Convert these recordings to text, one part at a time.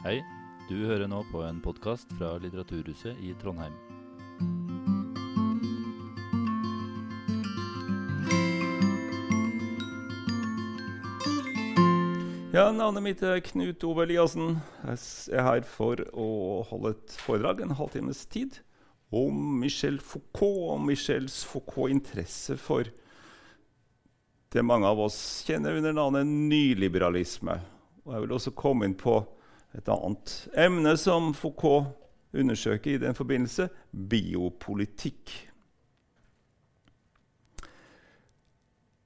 Hei, du hører nå på en podkast fra Litteraturhuset i Trondheim. Ja, Navnet mitt er Knut Ove Eliassen. Jeg er her for å holde et foredrag en halvtimes tid om Michel Foucault og Michels Foucault-interesse for det mange av oss kjenner under navnet nyliberalisme. Og jeg vil også komme inn på et annet emne som Foucault undersøker i den forbindelse biopolitikk.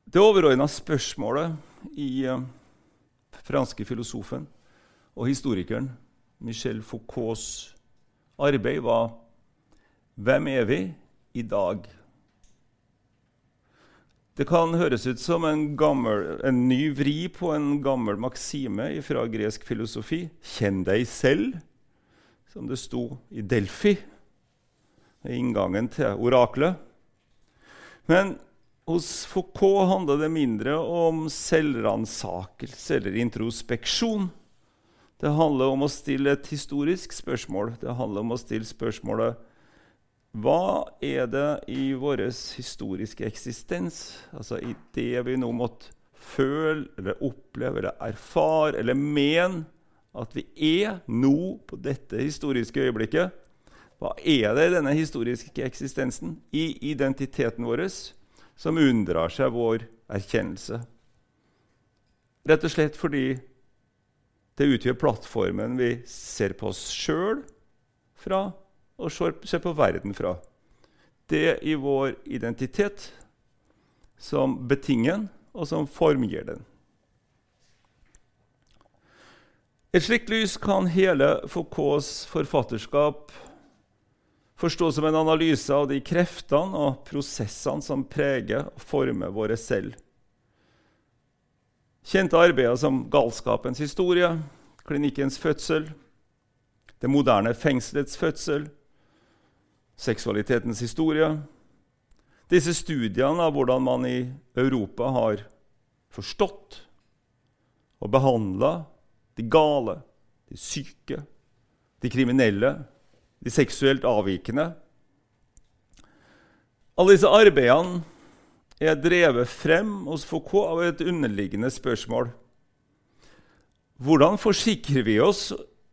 Det overordna spørsmålet i uh, franske filosofen og historikeren Michel Foucaults arbeid var Hvem er vi i dag? Det kan høres ut som en, gammel, en ny vri på en gammel maksime fra gresk filosofi. Kjenn deg selv, som det sto i Delfi, i inngangen til oraklet. Men hos Foucault handler det mindre om selvransakelse eller introspeksjon. Det handler om å stille et historisk spørsmål. Det handler om å stille spørsmålet hva er det i vår historiske eksistens, altså i det vi nå måtte føle eller oppleve eller erfare eller mene at vi er nå på dette historiske øyeblikket? Hva er det i denne historiske eksistensen, i identiteten vår, som unndrar seg vår erkjennelse? Rett og slett fordi det utgjør plattformen vi ser på oss sjøl fra og ser på verden fra. Det i vår identitet som betinger den, og som formgir den. Et slikt lys kan hele Foucaults forfatterskap forstås som en analyse av de kreftene og prosessene som preger og former våre selv. Kjente arbeider som 'Galskapens historie', 'Klinikkens fødsel', 'Det moderne fengselets fødsel', 'Seksualitetens historie'. Disse studiene av hvordan man i Europa har forstått og behandla de gale, de syke, de kriminelle, de seksuelt avvikende. Alle disse arbeidene er drevet frem hos Foucault av et underliggende spørsmål. Hvordan forsikrer vi oss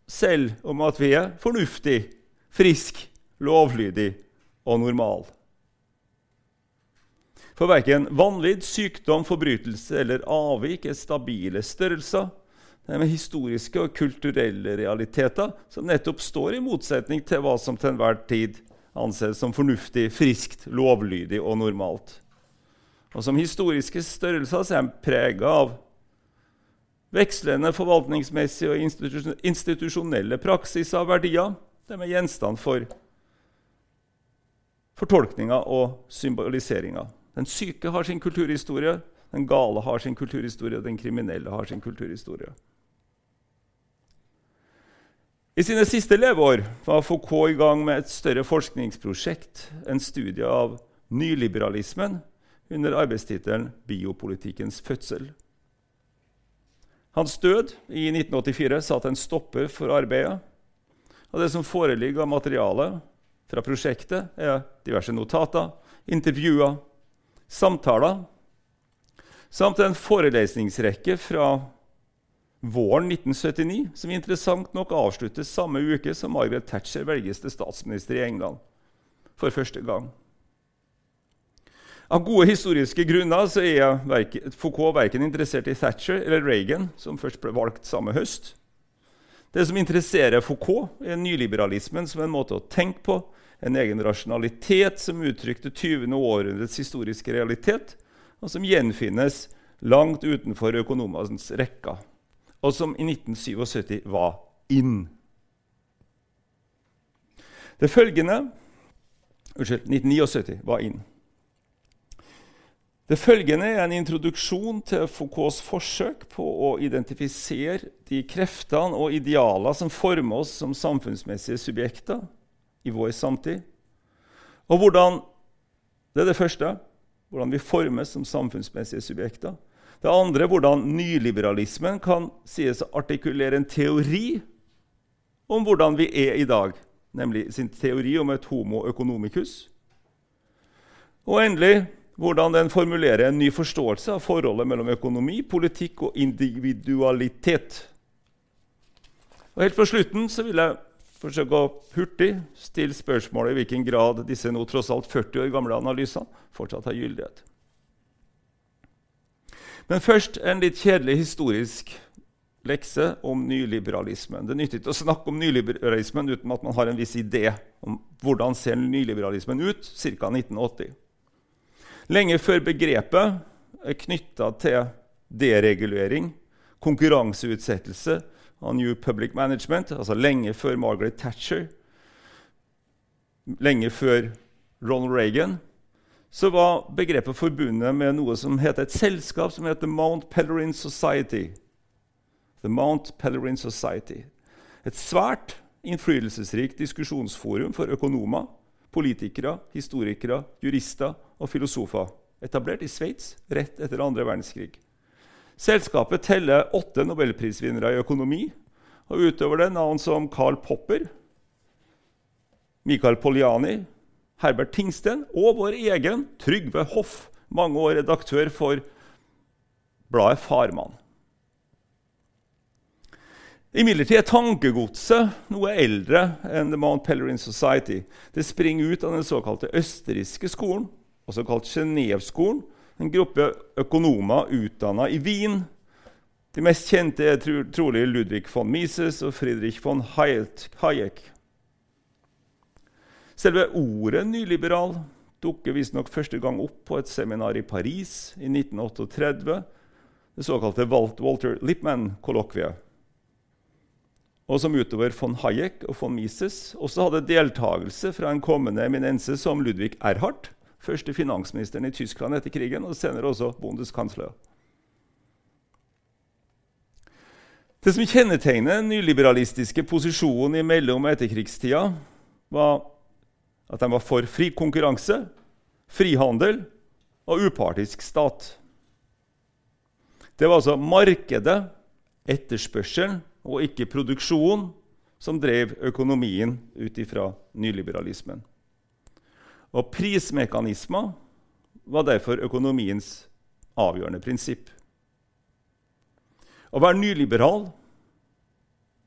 selv om at vi er fornuftig, frisk, lovlydig og normal? For verken vanvidd, sykdom, forbrytelse eller avvik er stabile størrelser. Det er med historiske og kulturelle realiteter som nettopp står i motsetning til hva som til enhver tid anses som fornuftig, friskt, lovlydig og normalt. Og Som historiske størrelser så er de prega av vekslende forvaltningsmessige og institusjonelle praksiser og verdier. De er gjenstand for fortolkninger og symboliseringer. Den syke har sin kulturhistorie, den gale har sin kulturhistorie, og den kriminelle har sin kulturhistorie. I sine siste leveår var Foucault i gang med et større forskningsprosjekt, en studie av nyliberalismen, under arbeidstittelen 'Biopolitikkens fødsel'. Hans død i 1984 satte en stopper for arbeidet. Og det som foreligger av materiale fra prosjektet, er diverse notater, intervjuer, samtaler samt en forelesningsrekke fra våren 1979, som interessant nok avsluttes samme uke som Margaret Thatcher velges til statsminister i England for første gang. Av gode historiske grunner så er Foucault verken interessert i Thatcher eller Reagan, som først ble valgt samme høst. Det som interesserer Foucault, er nyliberalismen som en måte å tenke på, en egen rasjonalitet som uttrykte 20. århundrets historiske realitet, og som gjenfinnes langt utenfor økonomenes rekker, og som i 1977 var inn. Det følgende Unnskyld, 1979 var inn. Det følgende er en introduksjon til Foucaults forsøk på å identifisere de kreftene og idealer som former oss som samfunnsmessige subjekter i vår samtid. Og hvordan Det er det første. Hvordan vi formes som samfunnsmessige subjekter. Det andre hvordan nyliberalismen kan sies å artikulere en teori om hvordan vi er i dag, nemlig sin teori om et homo economicus. Og endelig hvordan den formulerer en ny forståelse av forholdet mellom økonomi, politikk og individualitet. Og Helt på slutten så vil jeg forsøke å hurtig stille spørsmålet i hvilken grad disse nå tross alt 40 år gamle analysene fortsatt har gyldighet. Men først en litt kjedelig historisk lekse om nyliberalismen. Det nytter ikke å snakke om nyliberalismen uten at man har en viss idé om hvordan ser nyliberalismen ut ca. 1980. Lenge før begrepet er knytta til deregulering, konkurranseutsettelse og New Public Management, altså lenge før Margaret Thatcher, lenge før Ronald Reagan, så var begrepet forbundet med noe som heter et selskap som heter Mount Pelerin Society. The Mount Pelerin Society. Et svært innflytelsesrikt diskusjonsforum for økonomer, politikere, historikere, jurister og filosofer. Etablert i Sveits rett etter andre verdenskrig. Selskapet teller åtte nobelprisvinnere i økonomi, og utover det navn som Carl Popper, Michael Poliani, Herbert Tingsten og vår egen Trygve Hoff, mange år redaktør for bladet Farmann. Imidlertid er tankegodset noe eldre enn The Mount Pelerin Society. Det springer ut av den såkalte østerrikske skolen, også kalt Genéveskolen, en gruppe økonomer utdanna i Wien. De mest kjente er tro trolig Ludvig von Mises og Friedrich von Hayek. Selve ordet nyliberal dukker visstnok første gang opp på et seminar i Paris i 1938, det såkalte Walter Lippmann-kollokviet. Og som utover von Hayek og von Mises også hadde deltakelse fra en kommende eminense som Ludvig Erhardt, første finansministeren i Tyskland etter krigen, og senere også bondeskansler. Det som kjennetegner den nyliberalistiske posisjonen i mellom- og etterkrigstida, var at de var for fri konkurranse, frihandel og upartisk stat. Det var altså markedet, etterspørselen og ikke produksjonen som drev økonomien ut ifra nyliberalismen. Og prismekanismer var derfor økonomiens avgjørende prinsipp. Å være nyliberal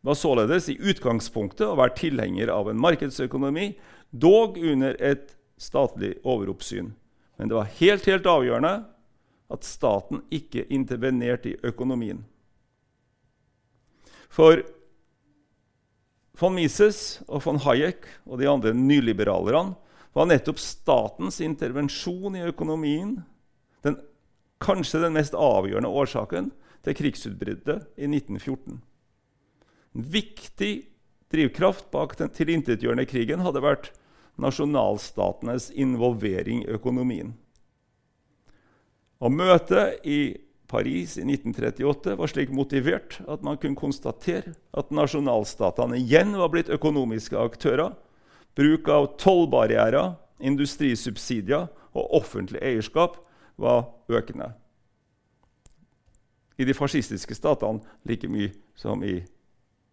var således i utgangspunktet å være tilhenger av en markedsøkonomi, dog under et statlig overoppsyn. Men det var helt, helt avgjørende at staten ikke intervenerte i økonomien. For von Mises og von Hayek og de andre nyliberalerne var nettopp statens intervensjon i økonomien den, kanskje den mest avgjørende årsaken til krigsutbruddet i 1914. En viktig drivkraft bak den tilintetgjørende krigen hadde vært nasjonalstatenes involvering i økonomien. Og møtet i Paris i 1938 var slik motivert at man kunne konstatere at nasjonalstatene igjen var blitt økonomiske aktører Bruk av tollbarrierer, industrisubsidier og offentlig eierskap var økende. I de fascistiske statene like mye som i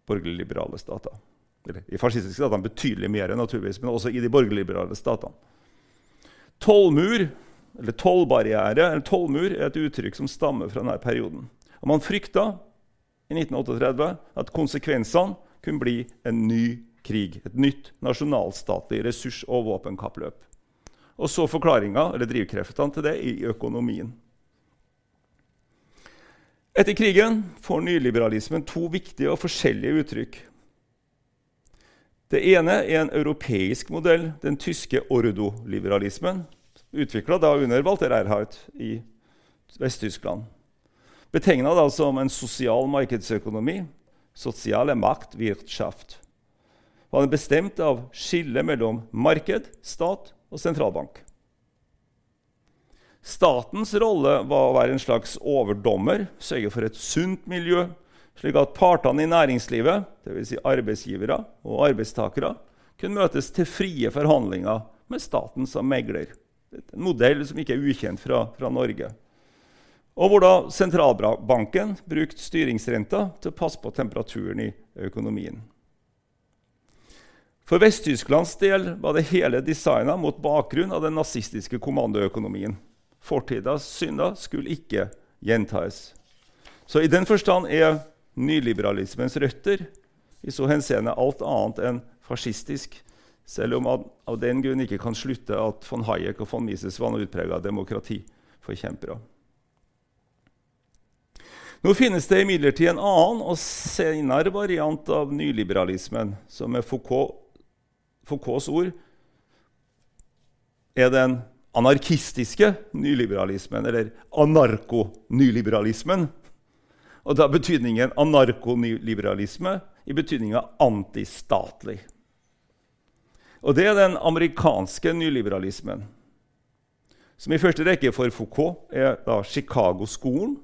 borgerlig-liberale stater. Eller, I fascistiske statene betydelig mer, naturligvis, men også i de borgerlig-liberale statene. Tollmur, eller tollbarriere, eller tollmur er et uttrykk som stammer fra denne perioden. Og Man frykta i 1938 at konsekvensene kunne bli en ny krig. Et nytt nasjonalstatlig ressurs- og våpenkappløp. Og så forklaringa, eller drivkreftene til det, i økonomien. Etter krigen får nyliberalismen to viktige og forskjellige uttrykk. Det ene er en europeisk modell, den tyske ordoliberalismen, utvikla under Walter Erhardt i Vest-Tyskland. Betegna som en sosial markedsøkonomi, sosiale makt, Wirtschaft var den bestemt av skillet mellom marked, stat og sentralbank. Statens rolle var å være en slags overdommer, sørge for et sunt miljø, slik at partene i næringslivet, dvs. Si arbeidsgivere og arbeidstakere, kunne møtes til frie forhandlinger med staten som megler. En modell som ikke er ukjent fra, fra Norge. Og hvor da sentralbanken brukte styringsrenta til å passe på temperaturen i økonomien. For Vest-Tysklands del var det hele designa mot bakgrunn av den nazistiske kommandoøkonomien. Fortidas synder skulle ikke gjentas. Så i den forstand er nyliberalismens røtter i så henseende alt annet enn fascistisk, selv om man av den grunn ikke kan slutte at von Hayek og von Mises var noe utprega demokratiforkjempere. Nå finnes det imidlertid en annen og senere variant av nyliberalismen, som med Foucault, Foucaults ord er den anarkistiske nyliberalismen, eller anarko-nyliberalismen. Og da betydningen anarkoliberalisme i betydninga antistatlig. Og det er den amerikanske nyliberalismen, som i første rekke for Foucault er da Chicago-skolen,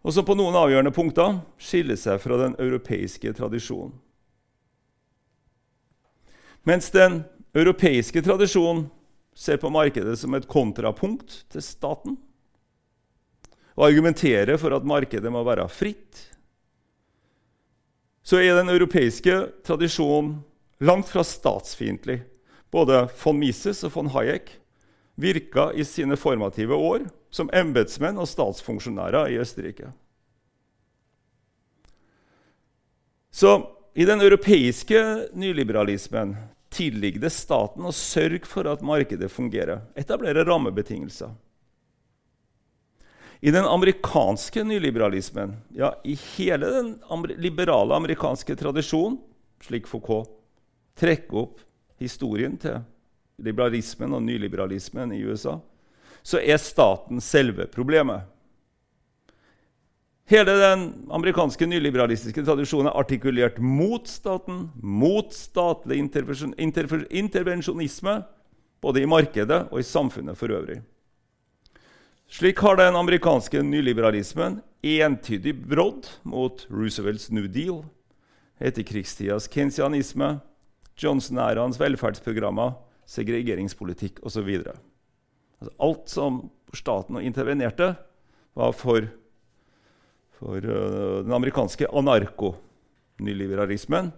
og som på noen avgjørende punkter skiller seg fra den europeiske tradisjonen. Mens den europeiske tradisjonen ser på markedet som et kontrapunkt til staten, og argumenterer for at markedet må være fritt, så er den europeiske tradisjonen langt fra statsfiendtlig. Både von Mises og von Hayek virka i sine formative år som embetsmenn og statsfunksjonærer i Østerrike. Så i den europeiske nyliberalismen tilligger det staten å sørge for at markedet fungerer, etablere rammebetingelser. I den amerikanske nyliberalismen, ja, i hele den liberale amerikanske tradisjonen, slik Foucault trekker opp historien til liberalismen og nyliberalismen i USA, så er staten selve problemet. Hele den amerikanske nyliberalistiske tradisjonen er artikulert mot staten, mot statlig intervensjonisme, både i markedet og i samfunnet for øvrig. Slik har den amerikanske nyliberalismen entydig brodd mot Roosevelts New Deal, etterkrigstidas keynesianisme, Johnson-æraens velferdsprogrammer, segregeringspolitikk osv. Altså alt som staten intervenerte, var for, for uh, den amerikanske anarko-nyliberalismen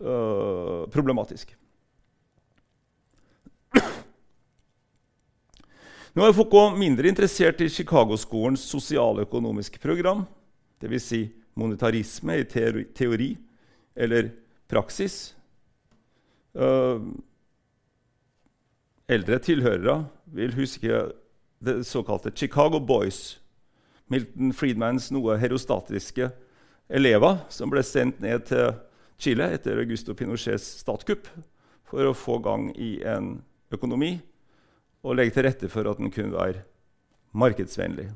uh, problematisk. Nå er Foucault mindre interessert i Chicago-skolens sosialøkonomiske program, dvs. Si monetarisme i teori eller praksis. Uh, eldre tilhørere vil huske det såkalte Chicago Boys, Milton Friedmans noe herostatiske elever som ble sendt ned til Chile etter Augusto Pinochets statskupp for å få gang i en økonomi og legge til rette for at den kunne være markedsvennlig.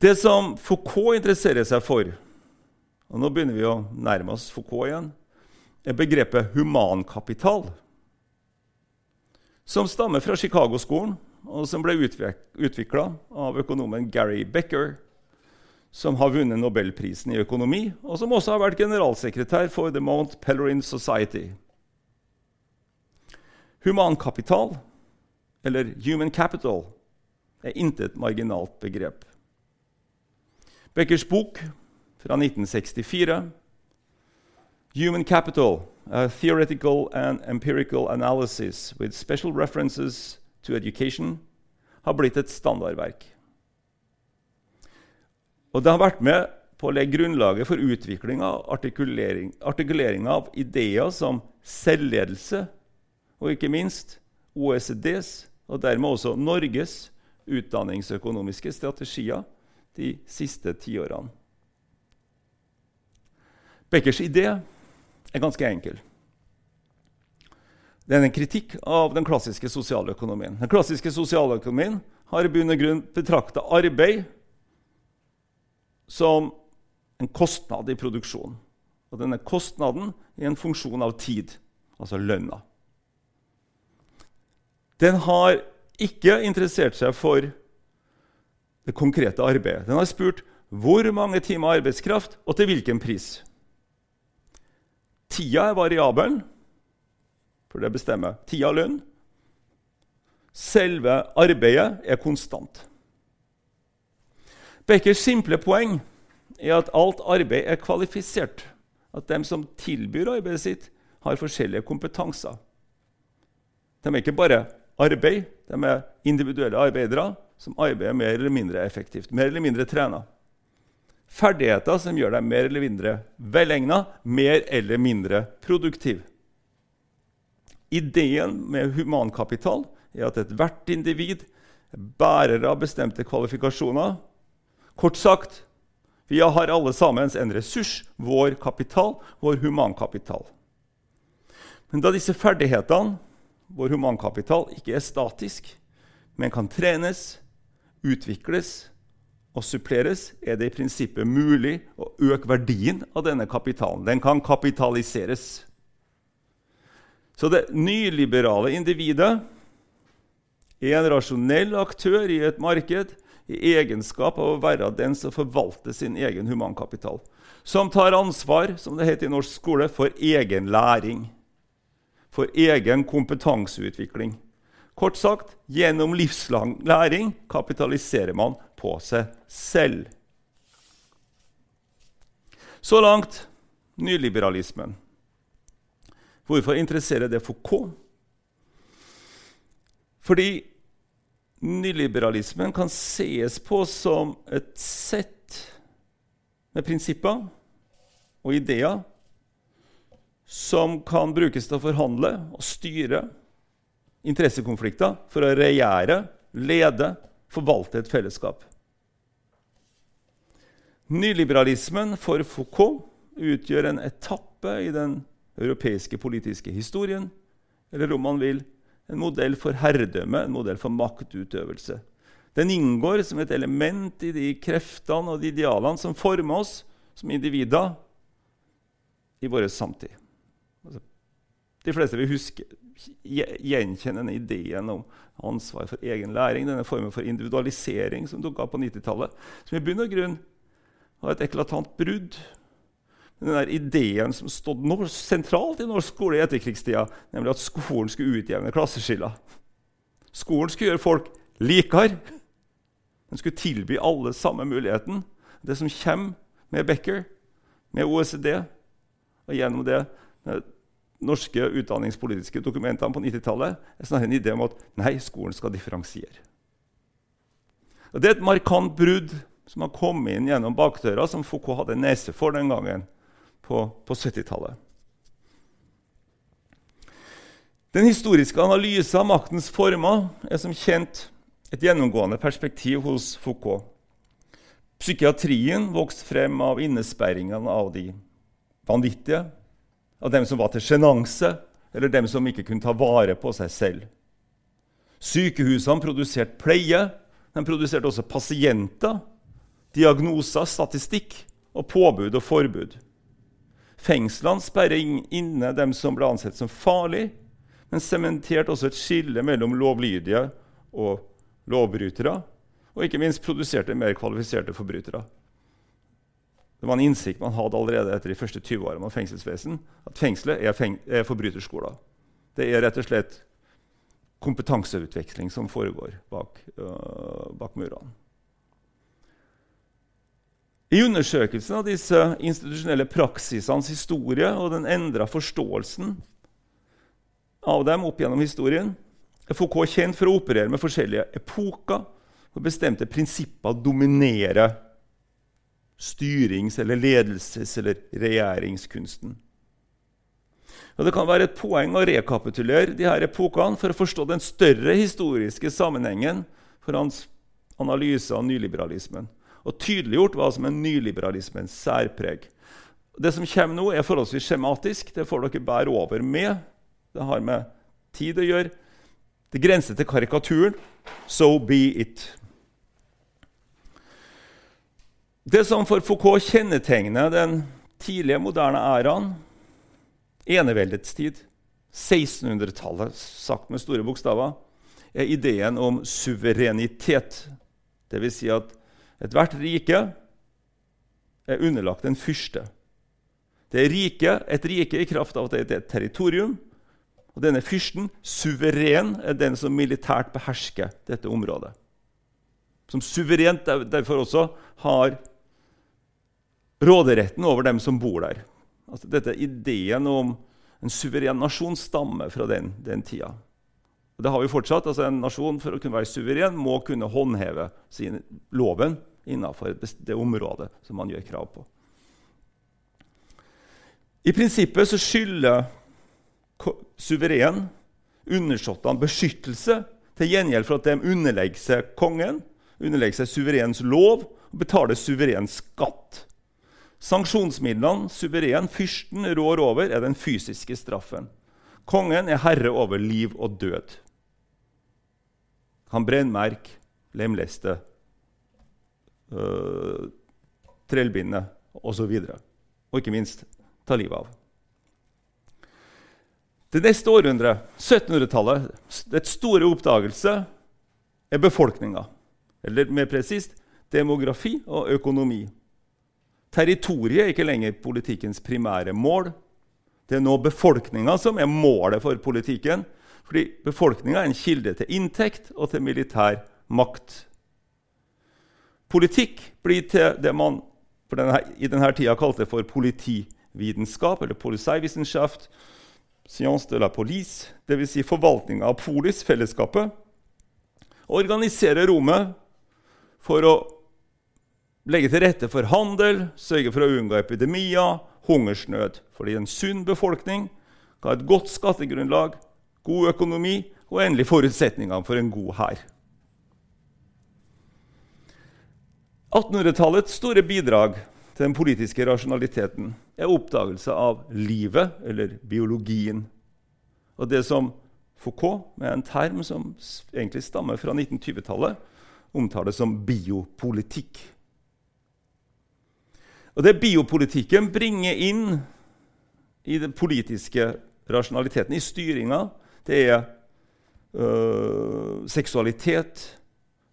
Det som Foucault interesserer seg for, og nå begynner vi å nærme oss Foucault igjen, er begrepet humankapital, som stammer fra Chicago-skolen, og som ble utvikla av økonomen Gary Becker, som har vunnet nobelprisen i økonomi, og som også har vært generalsekretær for The Mount Pelerin Society. Humankapital, eller human capital, er intet marginalt begrep. Beckers bok fra 1964, 'Human Capital A Theoretical and Empirical Analysis with Special References to Education', har blitt et standardverk. Og det har vært med på å legge grunnlaget for utvikling av artikulering, artikulering av ideer som selvledelse, og ikke minst OECDs, og dermed også Norges, utdanningsøkonomiske strategier de siste tiårene. Beckers idé er ganske enkel. Det er en kritikk av den klassiske sosialøkonomien. Den klassiske sosialøkonomien har i bunn og grunn betrakta arbeid som en kostnad i produksjonen. Og denne kostnaden er en funksjon av tid, altså lønna. Den har ikke interessert seg for det konkrete arbeidet. Den har spurt hvor mange timer arbeidskraft og til hvilken pris. Tida er variabelen, for det bestemmer tida og lønn. Selve arbeidet er konstant. Beckers simple poeng er at alt arbeid er kvalifisert. at de som tilbyr arbeidet sitt, har forskjellige kompetanser. De er ikke bare arbeid, de er individuelle arbeidere som arbeider mer eller mindre effektivt, mer eller mindre trena. Ferdigheter som gjør dem mer eller mindre velegna, mer eller mindre produktiv. Ideen med humankapital er at ethvert individ er bærer av bestemte kvalifikasjoner. Kort sagt vi har alle sammen en ressurs, vår kapital, vår humankapital. Men da disse ferdighetene, vår humankapital, ikke er statisk, men kan trenes, utvikles og suppleres, er det i prinsippet mulig å øke verdien av denne kapitalen. Den kan kapitaliseres. Så det nyliberale individet er en rasjonell aktør i et marked i egenskap av å være den som forvalter sin egen humankapital. Som tar ansvar som det heter i norsk skole, for egen læring. For egen kompetanseutvikling. Kort sagt, gjennom livslang læring kapitaliserer man på seg selv. Så langt nyliberalismen. Hvorfor interesserer det Foucault? Fordi nyliberalismen kan ses på som et sett med prinsipper og ideer som kan brukes til å forhandle og styre interessekonflikter for å regjere, lede, forvalte et fellesskap. Nyliberalismen for Foucault utgjør en etappe i den europeiske politiske historien, eller om man vil, en modell for herredømme, en modell for maktutøvelse. Den inngår som et element i de kreftene og de idealene som former oss som individer i vår samtid. Altså, de fleste vil huske, gjenkjenne denne ideen om ansvar for egen læring, denne formen for individualisering som dukka opp på 90-tallet, som i bunn og grunn var et eklatant brudd den der ideen som stod sentralt i norsk skole i etterkrigstida, nemlig at skolen skulle utjevne klasseskiller. Skolen skulle gjøre folk likere. Den skulle tilby alle samme muligheten. Det som kommer med Becker, med OECD og gjennom det norske utdanningspolitiske dokumentene på 90-tallet, er snarere en idé om at nei, skolen skal differensiere. Og Det er et markant brudd som har kommet inn gjennom bakdøra, som Foucault hadde nese for den gangen på, på 70-tallet. Den historiske analysen av maktens former er som kjent et gjennomgående perspektiv hos Foucault. Psykiatrien vokste frem av innesperringene av de vanvittige, av dem som var til sjenanse, eller dem som ikke kunne ta vare på seg selv. Sykehusene produserte pleie, de produserte også pasienter, diagnoser, statistikk og påbud og forbud. Fengslene sperrer inne dem som ble ansett som farlige, men sementerte også et skille mellom lovlydige og lovbrytere, og ikke minst produserte mer kvalifiserte forbrytere. Det var en innsikt man hadde allerede etter de første 20 årene av fengselsvesen, at fengselet er, feng er forbryterskoler. Det er rett og slett kompetanseutveksling som foregår bak, øh, bak murene. I undersøkelsen av disse institusjonelle praksisenes historie og den endra forståelsen av dem opp gjennom historien er Foucault kjent for å operere med forskjellige epoker og bestemte prinsipper dominerer styrings- eller ledelses- eller regjeringskunsten. Og Det kan være et poeng å rekapitulere de her epokene for å forstå den større historiske sammenhengen for hans analyse av nyliberalismen og tydeliggjort hva som er nyliberalismens særpreg. Det som kommer nå, er forholdsvis skjematisk. Det får dere bære over med. Det har med tid å gjøre. Det grenser til karikaturen. So be it. Det som for Foucault kjennetegner den tidlige moderne æraen, eneveldets tid, 1600-tallet, sagt med store bokstaver, er ideen om suverenitet. Dvs. Si at Ethvert rike er underlagt en fyrste. Det er rike, et rike i kraft av at det er et territorium. Og denne fyrsten, suveren, er den som militært behersker dette området. Som suverent derfor også har råderetten over dem som bor der. Altså, dette Ideen om en suveren nasjon stammer fra den, den tida. Og det har vi fortsatt. Altså, en nasjon for å kunne være suveren må kunne håndheve sin loven innenfor det området som man gjør krav på. I prinsippet så skylder suveren undersåttene beskyttelse til gjengjeld for at de underlegger seg kongen, underlegger seg suverens lov og betaler suveren skatt. Sanksjonsmidlene suveren, fyrsten, rår over, er den fysiske straffen. Kongen er herre over liv og død. Han brennmerker lemleste, øh, trellbinder osv. Og, og ikke minst ta livet av. Det neste århundret, 1700-tallet, det store oppdagelse er befolkninga. Eller mer presist demografi og økonomi. Territoriet er ikke lenger politikkens primære mål. Det er nå befolkninga som er målet for politikken. Fordi befolkninga er en kilde til inntekt og til militær makt. Politikk blir til det man denne, i denne tida kalte for politivitenskap, eller policeivissenschaft, science de la police, dvs. Si forvaltninga av polis, fellesskapet, organiserer rommet for å legge til rette for handel, sørge for å unngå epidemier, hungersnød. Fordi en sunn befolkning ga et godt skattegrunnlag, god økonomi og endelig forutsetningene for en god hær. 1800-tallets store bidrag til den politiske rasjonaliteten er oppdagelse av livet, eller biologien. Og det som Foucault, med en term som egentlig stammer fra 1920-tallet, omtaler som biopolitikk. Og Det biopolitikken bringer inn i den politiske rasjonaliteten, i styringa, det er øh, seksualitet,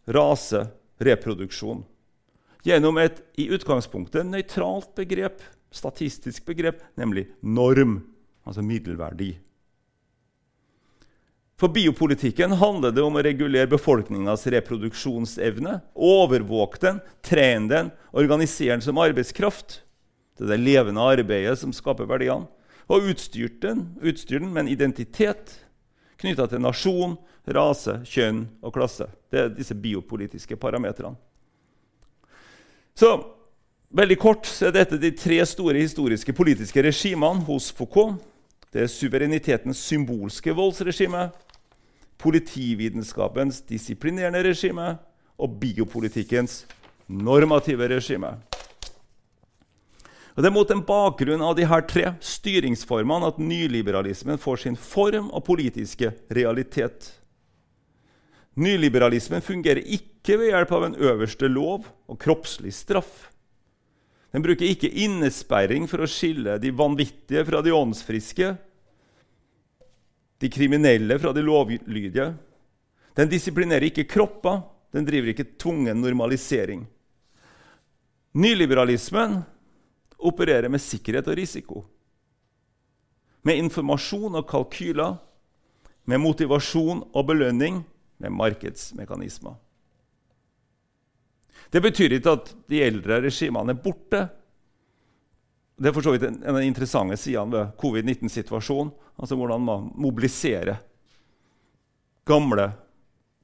rase, reproduksjon gjennom et i utgangspunktet nøytralt begrep, statistisk begrep, nemlig norm, altså middelverdi. For biopolitikken handler det om å regulere befolkningas reproduksjonsevne, overvåke den, trene den, organisere den som arbeidskraft. Det er det levende arbeidet som skaper verdiene. Og utstyre den, utstyr den med en identitet knytta til nasjon, rase, kjønn og klasse. Det er disse biopolitiske parametrene. Så veldig kort så er dette de tre store historiske politiske regimene hos Foucault. Det er suverenitetens symbolske voldsregime, politivitenskapens disiplinerende regime og biopolitikkens normative regime. Og Det er mot en bakgrunn av de her tre styringsformene at nyliberalismen får sin form og politiske realitet. Nyliberalismen fungerer ikke ved hjelp av en øverste lov og kroppslig straff. Den bruker ikke innesperring for å skille de vanvittige fra de åndsfriske, de kriminelle fra de lovlydige. Den disiplinerer ikke kropper, den driver ikke tvungen normalisering. Nyliberalismen opererer med sikkerhet og risiko. Med informasjon og kalkyler, med motivasjon og belønning med markedsmekanismer. Det betyr ikke at de eldre regimene er borte. Det er for så vidt en av de interessante sidene ved covid-19-situasjonen. Altså hvordan man mobiliserer gamle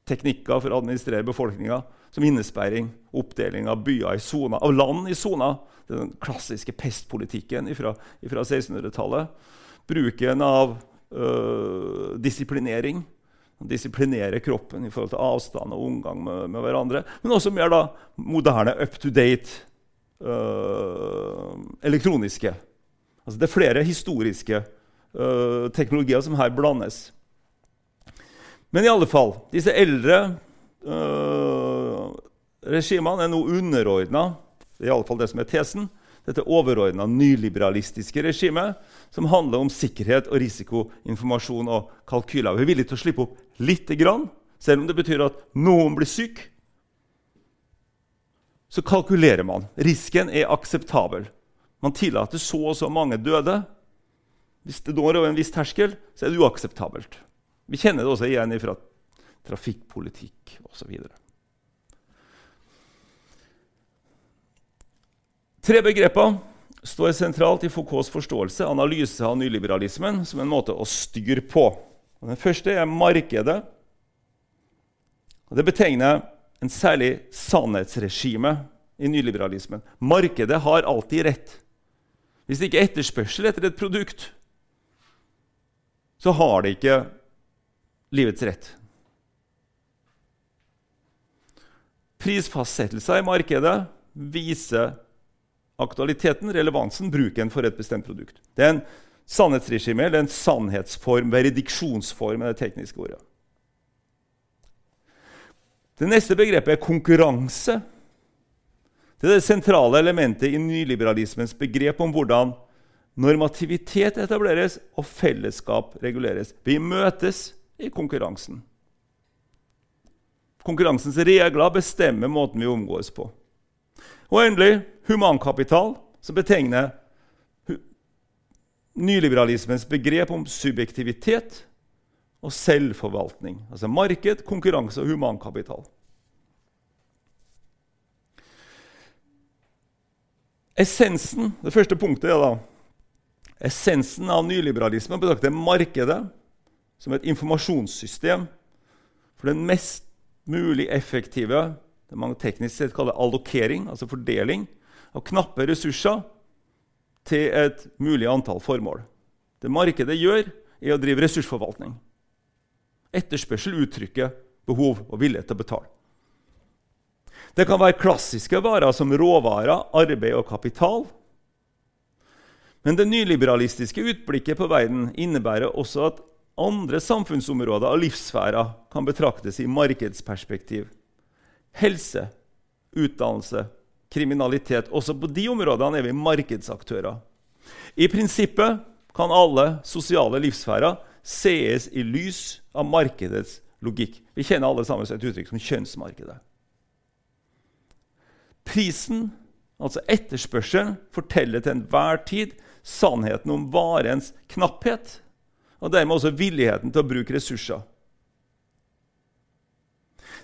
teknikker for å administrere befolkninga, som innesperring, oppdeling av byer i soner, av land i soner. Den klassiske pestpolitikken fra 1600-tallet. Bruken av øh, disiplinering disiplinere kroppen i forhold til avstand og omgang med, med hverandre. Men også mer da moderne, up to date, øh, elektroniske. Altså, det er flere historiske øh, teknologier som her blandes. Men i alle fall, disse eldre øh, regimene er nå underordna, iallfall det som er tesen, dette overordna nyliberalistiske regimet, som handler om sikkerhet og risiko, informasjon og kalkyler. Vi er villige til å slippe opp lite grann, selv om det betyr at noen blir syk. Så kalkulerer man. Risken er akseptabel. Man tillater så og så mange døde. Hvis det når over en viss terskel, så er det uakseptabelt. Vi kjenner det også igjen fra trafikkpolitikk osv. Tre begreper står sentralt i Foucaults forståelse analyse av nyliberalismen som en måte å styre på. Og den første er markedet. Og det betegner en særlig sannhetsregime i nyliberalismen. Markedet har alltid rett. Hvis det ikke er etterspørsel etter et produkt, så har det ikke livets rett. Prisfastsettelser i markedet viser aktualiteten, relevansen, bruken for et bestemt produkt. Det er en sannhetsregime, eller en sannhetsform, veridiksjonsform, er det tekniske ordet. Det neste begrepet er konkurranse. Det er det sentrale elementet i nyliberalismens begrep om hvordan normativitet etableres og fellesskap reguleres. Vi møtes i konkurransen. Konkurransens regler bestemmer måten vi omgås på. Og endelig humankapital, som betegner nyliberalismens begrep om subjektivitet og selvforvaltning. Altså marked, konkurranse og humankapital. Essensen, Det første punktet er da essensen av nyliberalismen betrakter markedet som et informasjonssystem for den mest mulig effektive det man teknisk sett kaller allokering, altså fordeling, av knappe ressurser til et mulig antall formål. Det markedet gjør, er å drive ressursforvaltning. Etterspørsel uttrykker behov og vilje til å betale. Det kan være klassiske varer som råvarer, arbeid og kapital. Men det nyliberalistiske utblikket på verden innebærer også at andre samfunnsområder og livssfærer kan betraktes i markedsperspektiv helse, utdannelse, kriminalitet. Også på de områdene er vi markedsaktører. I prinsippet kan alle sosiale livssfærer sees i lys av markedets logikk. Vi kjenner alle sammen et uttrykk som kjønnsmarkedet. Prisen, altså etterspørselen, forteller til enhver tid sannheten om varens knapphet, og dermed også villigheten til å bruke ressurser.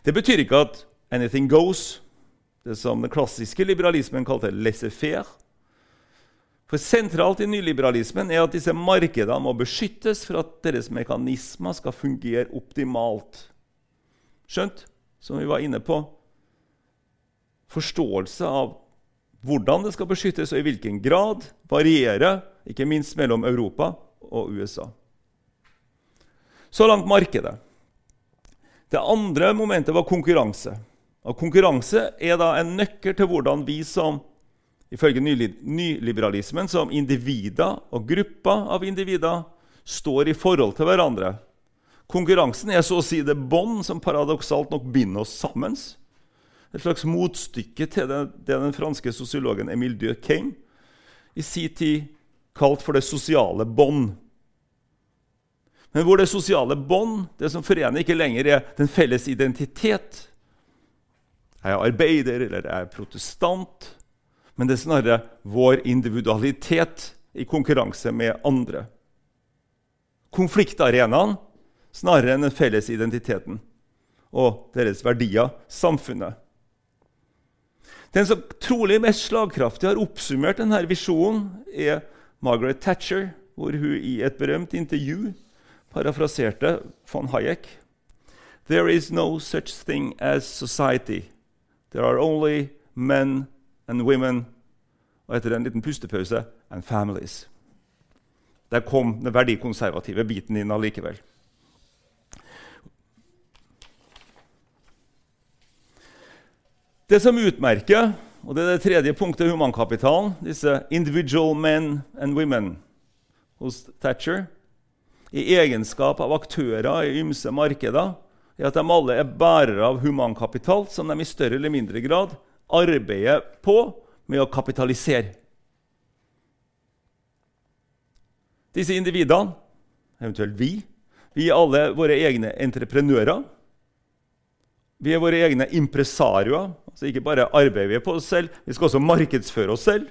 Det betyr ikke at anything goes, det som den klassiske liberalismen kalte laissez-faire. For Sentralt i nyliberalismen er at disse markedene må beskyttes for at deres mekanismer skal fungere optimalt. Skjønt? Som vi var inne på. Forståelse av hvordan det skal beskyttes, og i hvilken grad, varierer, ikke minst mellom Europa og USA. Så langt markedet. Det andre momentet var konkurranse. Og konkurranse er da en nøkkel til hvordan vi som ifølge nyliberalismen som individer og grupper av individer står i forhold til hverandre. Konkurransen er så å si det bånd som paradoksalt nok binder oss sammen. Et slags motstykke til det, det den franske sosiologen Emile Durkheim i sin tid kalte for det sosiale bånd. Men hvor det sosiale bånd, det som forener, ikke lenger er den felles identitet, jeg er arbeider eller jeg er protestant. Men det er snarere vår individualitet i konkurranse med andre. Konfliktarenaen snarere enn den felles identiteten og deres verdier, samfunnet. Den som trolig mest slagkraftig har oppsummert denne visjonen, er Margaret Thatcher, hvor hun i et berømt intervju parafraserte von Hayek. There is no such thing as society. There are only men and women Og etter en liten pustepause and families. Der kom den verdikonservative biten inn allikevel. Det som utmerker, og det er det tredje punktet humankapitalen, disse individual men and women hos Thatcher, i egenskap av aktører i ymse markeder, er at de alle er bærere av humankapital som de i større eller mindre grad arbeider på med å kapitalisere. Disse individene, eventuelt vi, vi er alle våre egne entreprenører. Vi er våre egne impresarioer. Altså ikke bare arbeider vi på oss selv, vi skal også markedsføre oss selv.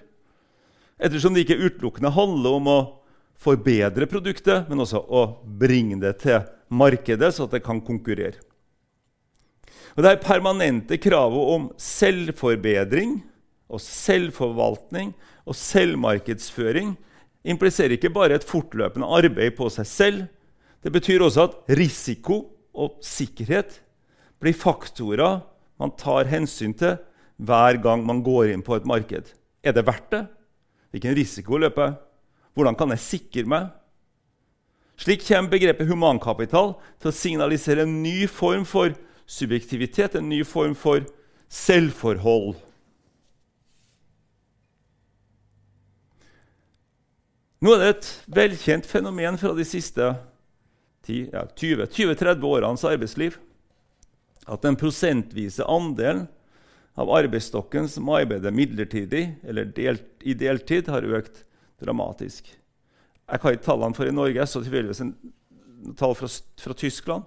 Ettersom det ikke utelukkende handler om å forbedre produktet, men også å bringe det til markedet, så at det kan konkurrere. Og Det permanente kravet om selvforbedring og selvforvaltning og selvmarkedsføring impliserer ikke bare et fortløpende arbeid på seg selv. Det betyr også at risiko og sikkerhet blir faktorer man tar hensyn til hver gang man går inn på et marked. Er det verdt det? Hvilken risiko løper jeg? Hvordan kan jeg sikre meg? Slik kommer begrepet humankapital til å signalisere en ny form for subjektivitet, en ny form for selvforhold. Nå er det et velkjent fenomen fra de siste ja, 20-30 årenes arbeidsliv at den prosentvise andelen av arbeidsstokken som arbeider midlertidig eller delt, i deltid, har økt dramatisk. Jeg kan ikke tallene for i Norge, jeg så tilfeldigvis en tall fra, fra, Tyskland.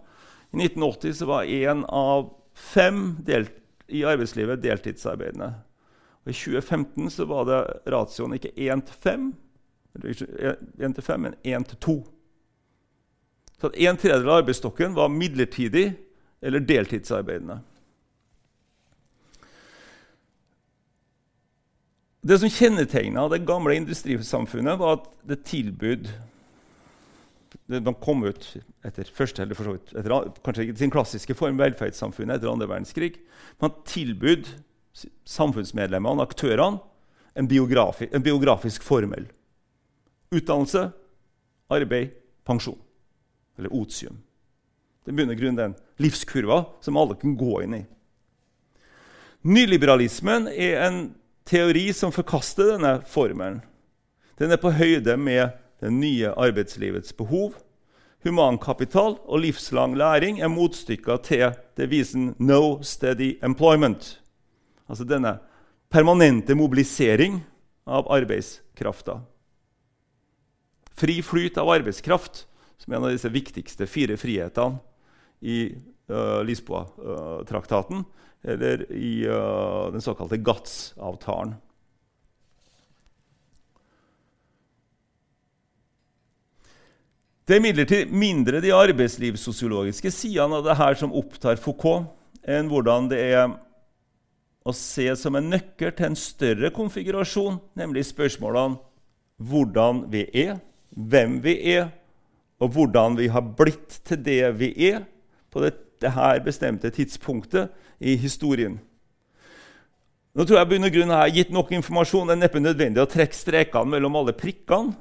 I 1980 så var én av fem delt, i arbeidslivet deltidsarbeidende. Og I 2015 så var det ratioen ikke én én til fem, men én til to. Så at en tredjedel av arbeidsstokken var midlertidig eller deltidsarbeidende. Det som kjennetegna det gamle industrisamfunnet, var at det tilbød De kom ut etter første, eller for så vidt, etter, kanskje sin klassiske form, velferdssamfunnet etter andre verdenskrig. Man tilbød samfunnsmedlemmene, aktørene, en, biografi, en biografisk formel. Utdannelse, arbeid, pensjon. Eller otium. Det begynner grunnen den livskurva som alle kan gå inn i. Nyliberalismen er en teori som forkaster denne formelen. Den er på høyde med det nye arbeidslivets behov. Humankapital og livslang læring er motstykker til devisen 'no steady employment'. Altså denne permanente mobilisering av arbeidskrafta. Fri flyt av arbeidskraft, som er en av disse viktigste fire frihetene i uh, Lisboa-traktaten eller i uh, den såkalte GATS-avtalen. Det er imidlertid mindre de arbeidslivssosiologiske sidene av det her som opptar Foucault, enn hvordan det er å se som en nøkkel til en større konfigurasjon, nemlig spørsmålene hvordan vi er, hvem vi er, og hvordan vi har blitt til det vi er, på dette her bestemte tidspunktet i historien. Nå tror jeg bunn og grunn har gitt nok informasjon. Det er neppe nødvendig å trekke strekene mellom alle prikkene.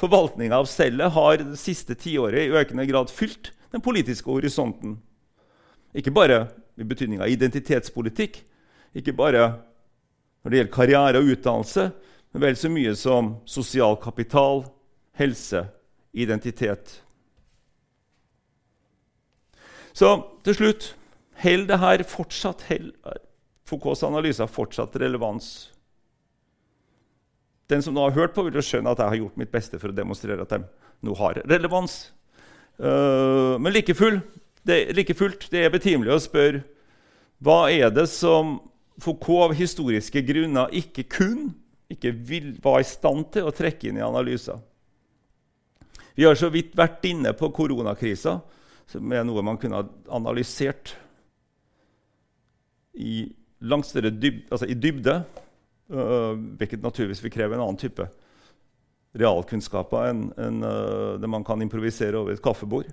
Forvaltninga av cellet har det siste tiåret i økende grad fylt den politiske horisonten. Ikke bare i betydning av identitetspolitikk, ikke bare når det gjelder karriere og utdannelse, men vel så mye som sosial kapital, helse, identitet så til slutt Holder det her fortsatt Foucaults analyse har fortsatt relevans? Den som nå har hørt på, vil jo skjønne at jeg har gjort mitt beste for å demonstrere at de nå har relevans. Uh, men like, full, det, like, fullt, det er betimelig å spørre hva er det som Foucault av historiske grunner ikke kun ikke vil, var i stand til å trekke inn i analyser. Vi har så vidt vært inne på koronakrisa som er noe man kunne ha analysert i langt større dyb, altså i dybde. Uh, hvilket naturligvis vil kreve en annen type realkunnskaper enn en, uh, det man kan improvisere over et kaffebord.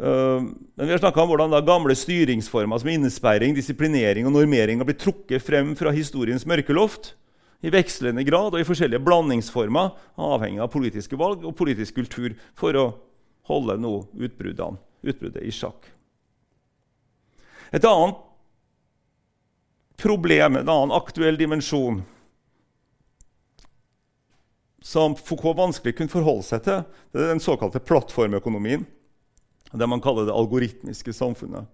Uh, men vi har snakka om hvordan da, gamle styringsformer som innesperring, disiplinering og normering har blitt trukket frem fra historiens mørkeloft i vekslende grad og i forskjellige blandingsformer, avhengig av politiske valg og politisk kultur, for å holde nå utbruddene utbruddet i sjakk. Et annet problem, en annen aktuell dimensjon som Foucault vanskelig kunne forholde seg til, det er den såkalte plattformøkonomien. Det man kaller det algoritmiske samfunnet.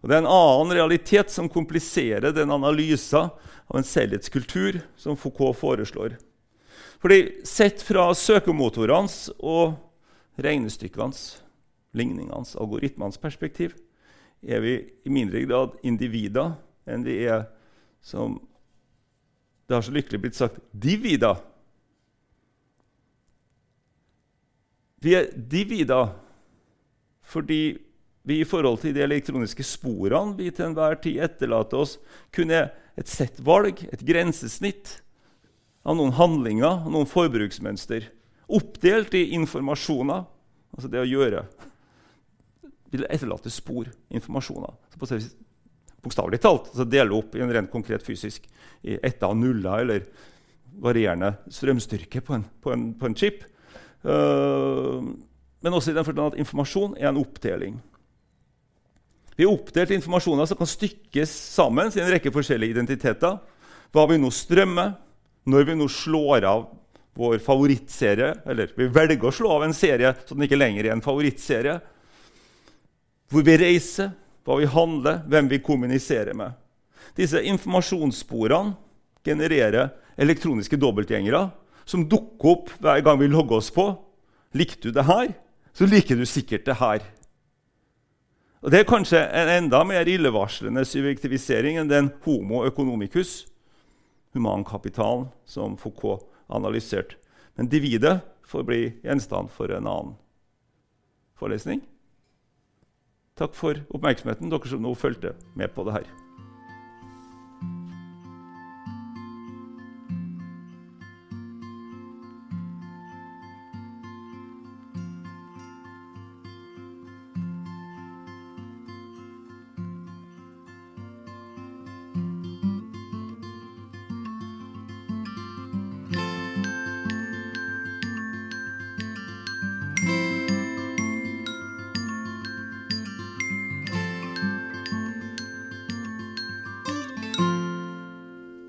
Og Det er en annen realitet som kompliserer den analysen av en selvhetskultur som Foucault foreslår. Fordi Sett fra søkemotorenes og regnestykkenes ligningenes, algoritmenes perspektiv, er vi i mindre grad individer enn vi er som Det har så lykkelig blitt sagt divida. Vi er divida fordi vi i forhold til de elektroniske sporene vi til enhver tid etterlater oss, kunne et sett valg, et grensesnitt av noen handlinger noen forbruksmønster. Oppdelt i informasjoner, altså det å gjøre. Vil etterlate spor, informasjoner. Bokstavelig talt så dele opp i en rent konkret fysisk i etter og nuller eller varierende strømstyrke på en, på en, på en chip. Uh, men også i den forstand at informasjon er en oppdeling. Vi har oppdelt informasjoner som kan stykkes sammen i en rekke forskjellige identiteter. Hva vi nå strømmer, når vi nå slår av vår favorittserie, eller vi velger å slå av en serie så den ikke lenger er en favorittserie, hvor vi reiser, hva vi handler, hvem vi kommuniserer med. Disse informasjonssporene genererer elektroniske dobbeltgjengere som dukker opp hver gang vi logger oss på. Likte du det her, så liker du sikkert det her. Og Det er kanskje en enda mer illevarslende subjektivisering enn den homo economicus, humankapitalen, som Foucault analyserte. Men dividet får bli gjenstand for en annen forelesning. Takk for oppmerksomheten, dere som nå fulgte med på det her.